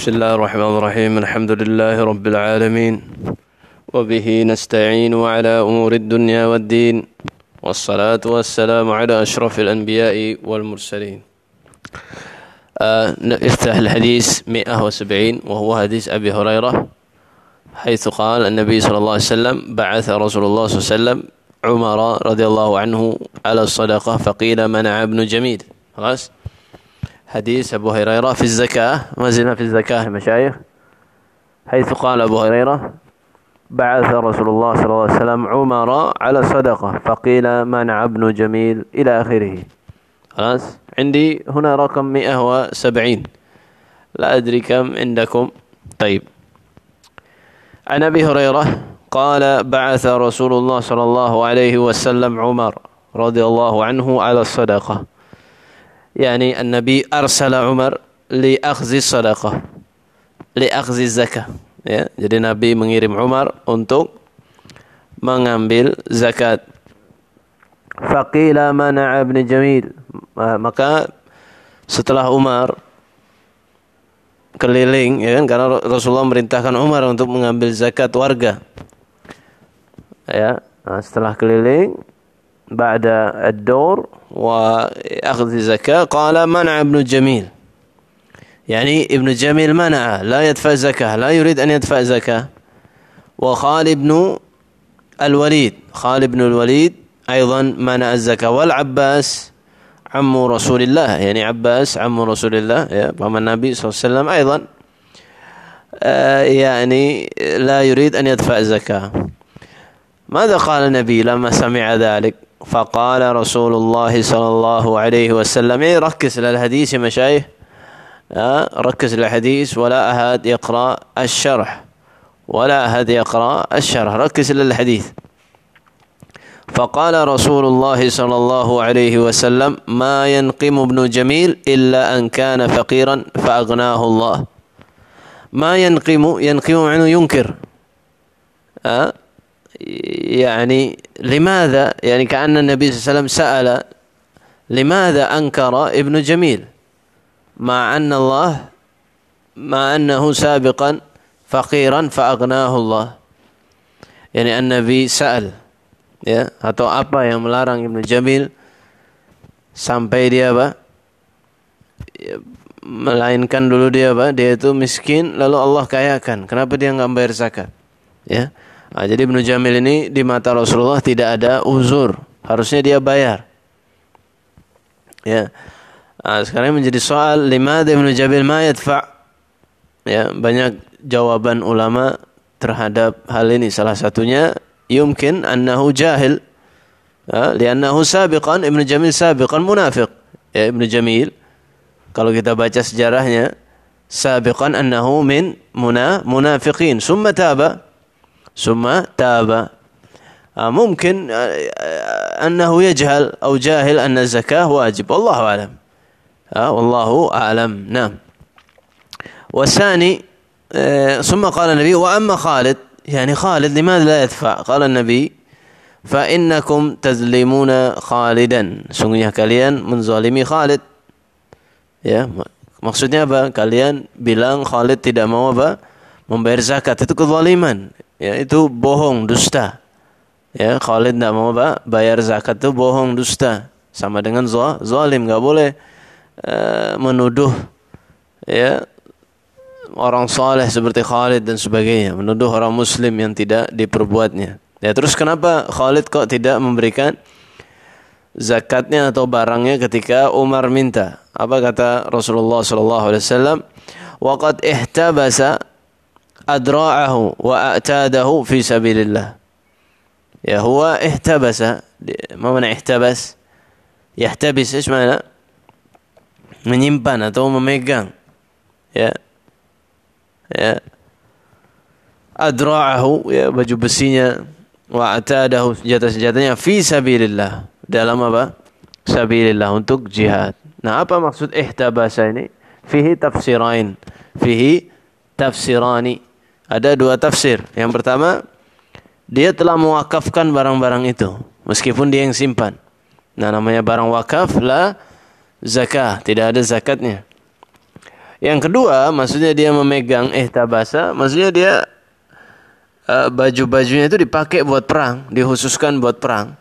بسم الله الرحمن الرحيم. الحمد لله رب العالمين. وبه نستعين على أمور الدنيا والدين. والصلاة والسلام على أشرف الأنبياء والمرسلين. آه افتح الحديث 170 وهو حديث أبي هريرة حيث قال النبي صلى الله عليه وسلم بعث رسول الله صلى الله عليه وسلم عمر رضي الله عنه على الصدقة فقيل منع ابن جميل؟ خلاص؟ حديث أبو هريرة في الزكاة ما زلنا في الزكاة المشايخ حيث قال أبو هريرة بعث رسول الله صلى الله عليه وسلم عمر على صدقة فقيل منع ابن جميل إلى آخره. خلاص؟ عندي هنا رقم 170 لا أدري كم عندكم. طيب. عن أبي هريرة قال بعث رسول الله صلى الله عليه وسلم عمر رضي الله عنه على الصدقة. yakni Nabi arsala Umar li akhzi sadaqah li akhzi zakah. Ya jadi Nabi mengirim Umar untuk mengambil zakat. Faqila mana ibn Jamil. Maka setelah Umar keliling ya kan karena Rasulullah merintahkan Umar untuk mengambil zakat warga. Ya nah, setelah keliling ba'da ad-dur akhdh zakah qala mana ibn Jamil يعني ابن جميل منع لا يدفع زكاة لا يريد أن يدفع زكاة. وخالد بن الوليد خالد بن الوليد أيضا منع الزكاة. والعباس عم رسول الله يعني عباس عم رسول الله فما النبي صلى الله عليه وسلم أيضا يعني لا يريد أن يدفع زكاة. ماذا قال النبي لما سمع ذلك؟ فقال رسول الله صلى الله عليه وسلم يعني ركز للحديث يا مشايخ. ركز الحديث ولا أحد يقرأ الشرح. ولا أحد يقرأ الشرح. ركز للحديث. فقال رسول الله صلى الله عليه وسلم ما ينقم ابن جميل إلا أن كان فقيرا فأغناه الله. ما ينقم ينقم عنه ينكر. أه؟ يعني لماذا يعني كأن النبي صلى الله عليه وسلم سأل لماذا أنكر ابن جميل مع أن الله مع أنه سابقا فقيرا فأغناه الله يعني النبي سأل ya atau apa yang melarang Ibnu Jamil sampai dia apa ya, melainkan dulu dia apa dia itu miskin lalu Allah kayakan kenapa dia nggak bayar zakat ya nah, jadi Ibnu Jamil ini di mata Rasulullah tidak ada uzur harusnya dia bayar ya Nah, sekarang menjadi soal lima Ibnu Jabil ma yadfa. Ya, banyak jawaban ulama terhadap hal ini. Salah satunya yumkin annahu jahil. Ya, liannahu sabiqan Ibnu Jamil sabiqan munafiq. Ya, Ibnu Jamil kalau kita baca sejarahnya sabiqan annahu min muna munafiqin. Summa taba. Summa taba. ممكن أنه يجهل أو جاهل أن الزكاة واجب. والله أعلم. آه والله أعلم. نعم. والثاني آه ثم قال النبي وأما خالد يعني خالد لماذا لا يدفع؟ قال النبي فإنكم تظلمون خالدا. Sungguhnya kalian menzalimi Khalid. Ya maksudnya apa? Kalian bilang Khalid tidak mau apa? Membayar zakat. Itu kezaliman. Ya itu bohong dusta ya Khalid tidak mau apa bayar zakat itu bohong dusta sama dengan zalim nggak boleh uh, menuduh ya orang soleh seperti Khalid dan sebagainya, menuduh orang Muslim yang tidak diperbuatnya. Ya terus kenapa Khalid kok tidak memberikan zakatnya atau barangnya ketika Umar minta? Apa kata Rasulullah sallallahu alaihi wasallam? Waqad ihtabasa أدراعه وأعتاده في سبيل الله. يا هو اهتبس ما معنى اهتبس يحتبس إيش معنى؟ من يمبانا تو ميجان يا يا. أدراعه يا بجبسينيا وأعتاده سجادة سجادة في سبيل الله. دلما با سبيل الله untuk جهاد. nah apa maksud ihtabasa ini fihi tafsirain fihi tafsirani ada dua tafsir yang pertama dia telah mewakafkan barang-barang itu meskipun dia yang simpan nah namanya barang wakaf lah zakah tidak ada zakatnya Yang kedua, maksudnya dia memegang ihtabasa, maksudnya dia uh, baju-bajunya itu dipakai buat perang, dikhususkan buat perang.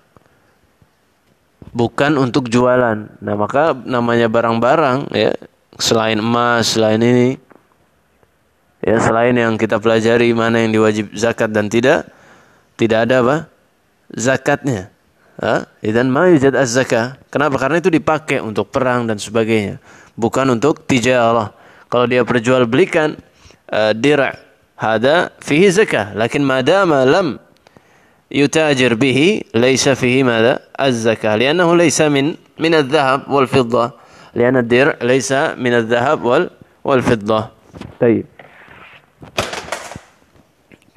Bukan untuk jualan. Nah, maka namanya barang-barang ya, selain emas, selain ini ya, selain yang kita pelajari mana yang diwajib zakat dan tidak, tidak ada apa? zakatnya. Dan ma yujad az-zakah. Kenapa? Karena itu dipakai untuk perang dan sebagainya, bukan untuk tijarah. Kalau dia perjualbelikan uh, dir' hada fihi zakah, lakin madama lam yutajir bihi laysa fihi madha az-zakah li'annahu laysa min min adh-dhahab wal fiddah li'anna ad-dir' laysa min adh-dhahab wal wal fiddah. طيب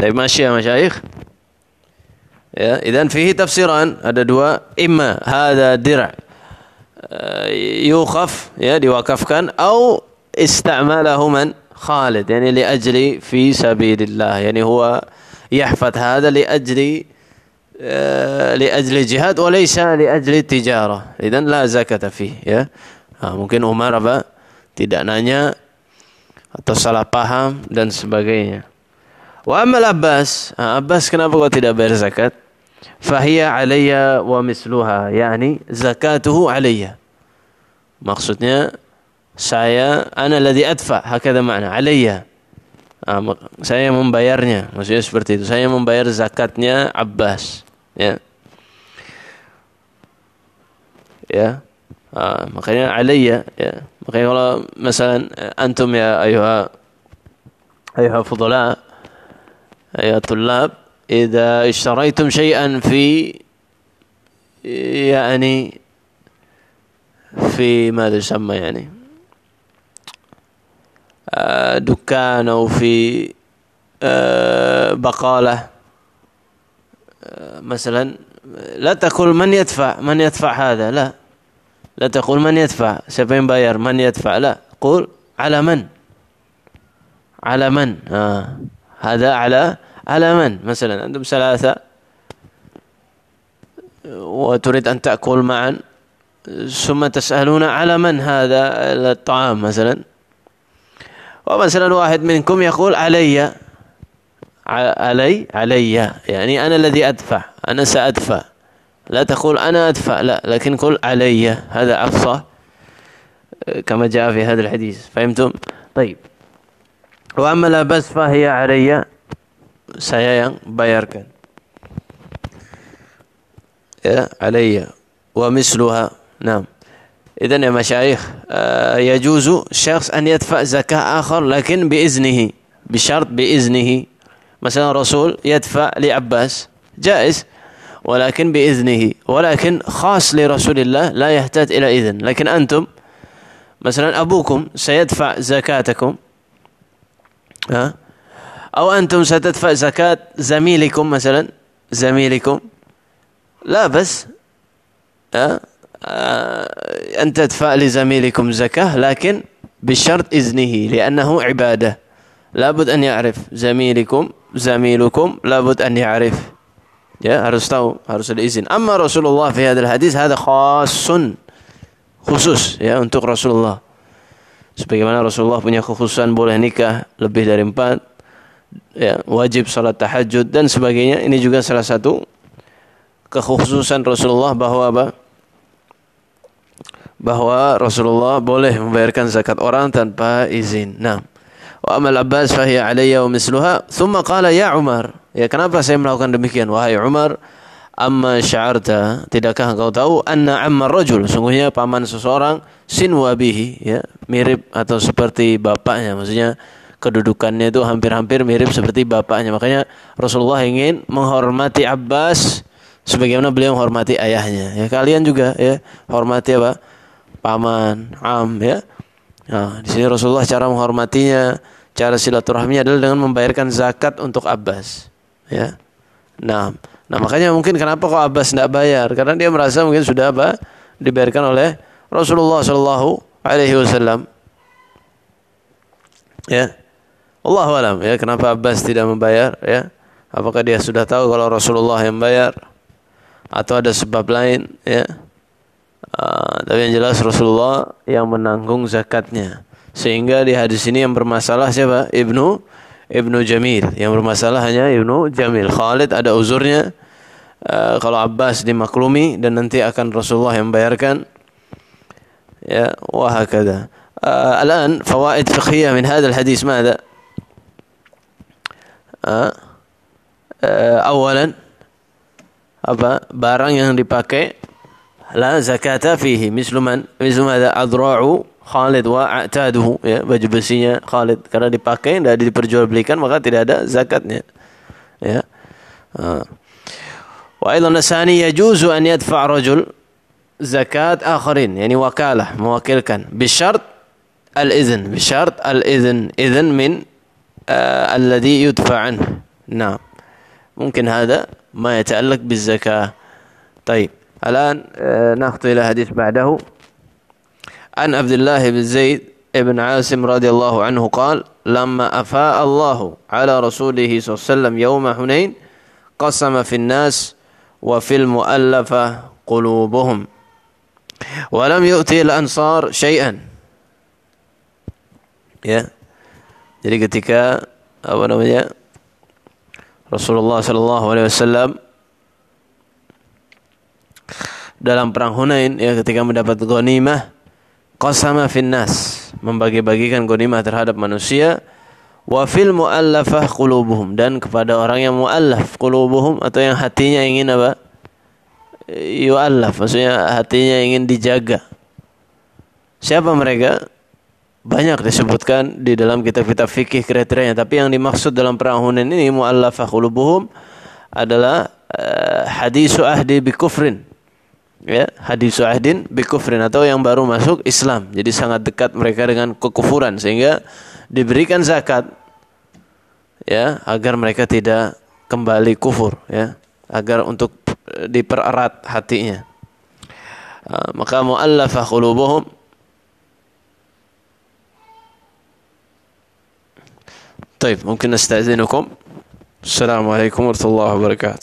طيب ماشي يا مشايخ. اذا فيه تفسيران. هذا دواء إما هذا درع آه، يوقف يا كان أو استعمله من؟ خالد يعني لأجل في سبيل الله. يعني هو يحفظ هذا لأجل آه، لأجل الجهاد وليس لأجل التجارة. اذا لا زكاة فيه يا. آه، ممكن عمر تدعنانيا atau salah paham dan sebagainya. Wa amal Abbas Abbas kenapa kau tidak bayar zakat? Fahiya alayya wa misluha yani zakatuhu alayya. Maksudnya saya ana ladzi adfa hakada makna alayya. Ah, saya membayarnya maksudnya seperti itu. Saya membayar zakatnya Abbas ya. Ya ah, makanya alayya ya. Makanya kalau misalnya antum ya ayuha ayuha fudala ayuha tulab إذا اشتريتم شيئا في يعني في ماذا يسمى يعني؟ آه، دكان أو في آه، بقالة آه، مثلا لا تقول من يدفع من يدفع هذا؟ لا. لا تقول من يدفع سبين باير من يدفع؟ لا. قول على من؟ على من؟ آه. هذا على على من مثلا؟ أنتم ثلاثة. وتريد أن تأكل معا. ثم تسألون على من هذا الطعام مثلا؟ ومثلا واحد منكم يقول علي. علي؟ علي. يعني أنا الذي أدفع. أنا سأدفع. لا تقول أنا أدفع. لا لكن قل علي. هذا أقصى. كما جاء في هذا الحديث. فهمتم؟ طيب. وأما لا بس فهي علي. yang bayarkan ya alayya wa misluha نعم. إذا يا مشايخ يجوز شخص أن يدفع زكاة آخر لكن بإذنه بشرط بإذنه. مثلا رسول يدفع لعباس جائز ولكن بإذنه. ولكن خاص لرسول الله لا يحتاج إلى إذن. لكن أنتم مثلا أبوكم سيدفع زكاتكم. ها? أو أنتم ستدفع زكاة زميلكم مثلا زميلكم. لا بس أه؟ أن تدفع لزميلكم زكاة لكن بشرط إذنه لأنه عبادة. لابد أن يعرف زميلكم زميلكم لابد أن يعرف. ya harus tahu harus ada izin amma Rasulullah fi hadal hadis hada khasun khusus ya untuk Rasulullah sebagaimana Rasulullah punya kekhususan boleh nikah lebih dari empat ya, wajib salat tahajud dan sebagainya. Ini juga salah satu kekhususan Rasulullah bahwa apa? Bahwa Rasulullah boleh membayarkan zakat orang tanpa izin. Nah, wa amal Abbas fahiya alayya wa misluha. Thumma qala ya Umar. Ya kenapa saya melakukan demikian? Wahai Umar, amma sya'arta tidakkah engkau tahu anna amma rajul sungguhnya paman seseorang sinwa bihi ya mirip atau seperti bapaknya maksudnya kedudukannya itu hampir-hampir mirip seperti bapaknya. Makanya Rasulullah ingin menghormati Abbas sebagaimana beliau menghormati ayahnya. Ya kalian juga ya hormati apa? Paman, am ya. Nah, di sini Rasulullah cara menghormatinya, cara silaturahminya adalah dengan membayarkan zakat untuk Abbas. Ya. Nah, nah makanya mungkin kenapa kok Abbas tidak bayar? Karena dia merasa mungkin sudah apa? dibayarkan oleh Rasulullah Shallallahu Alaihi Wasallam. Ya. Allah alam ya kenapa Abbas tidak membayar ya apakah dia sudah tahu kalau Rasulullah yang bayar atau ada sebab lain ya uh, tapi yang jelas Rasulullah yang menanggung zakatnya Sehingga di hadis ini yang bermasalah siapa? Ibnu Ibnu Jamil. Yang bermasalah hanya Ibnu Jamil. Khalid ada uzurnya. Uh, kalau Abbas dimaklumi dan nanti akan Rasulullah yang bayarkan. Ya, wahakada. Uh, الآن فوائد فقهية من هذا الحديث ماذا؟ uh, uh, أولا apa barang yang dipakai la zakata fihi mislu man mislu madza adra'u Khalid wa a'taduhu ya baju besinya Khalid karena dipakai tidak diperjualbelikan maka tidak ada zakatnya ya wa aidan asani yajuzu an yadfa rajul zakat akharin yani wakalah mewakilkan bisyart al-izn bisyart al-izn izn min alladhi yudfa anhu nah mungkin hada ما يتعلق بالزكاة طيب الآن نخطو إلى حديث بعده An Abdullah bin Zaid ibn Asim radhiyallahu anhu qal lamma afa Allah ala rasulih sallallahu yauma Hunain qasama fin nas wa fil muallafa qulubuhum wa lam yu'ti al ansar syai'an ya. Jadi ketika apa namanya Rasulullah sallallahu alaihi wasallam dalam perang Hunain ya ketika mendapat ghanimah qasama finnas. Membagi-bagikan ghanimah terhadap manusia. Wa fil muallafah qulubuhum. Dan kepada orang yang muallaf qulubuhum atau yang hatinya ingin apa? Yuallaf maksudnya hatinya ingin dijaga. Siapa mereka? Banyak disebutkan di dalam kitab-kitab fikih kriterianya. Tapi yang dimaksud dalam perang Hunain ini muallafah qulubuhum adalah uh, hadisu ahdi bi kufrin ya hadisu ahdin bi kufrin atau yang baru masuk Islam jadi sangat dekat mereka dengan kekufuran sehingga diberikan zakat ya agar mereka tidak kembali kufur ya agar untuk dipererat hatinya uh, maka muallafah qulubuhum طيب ممكن نستأذنكم السلام عليكم ورحمة الله وبركاته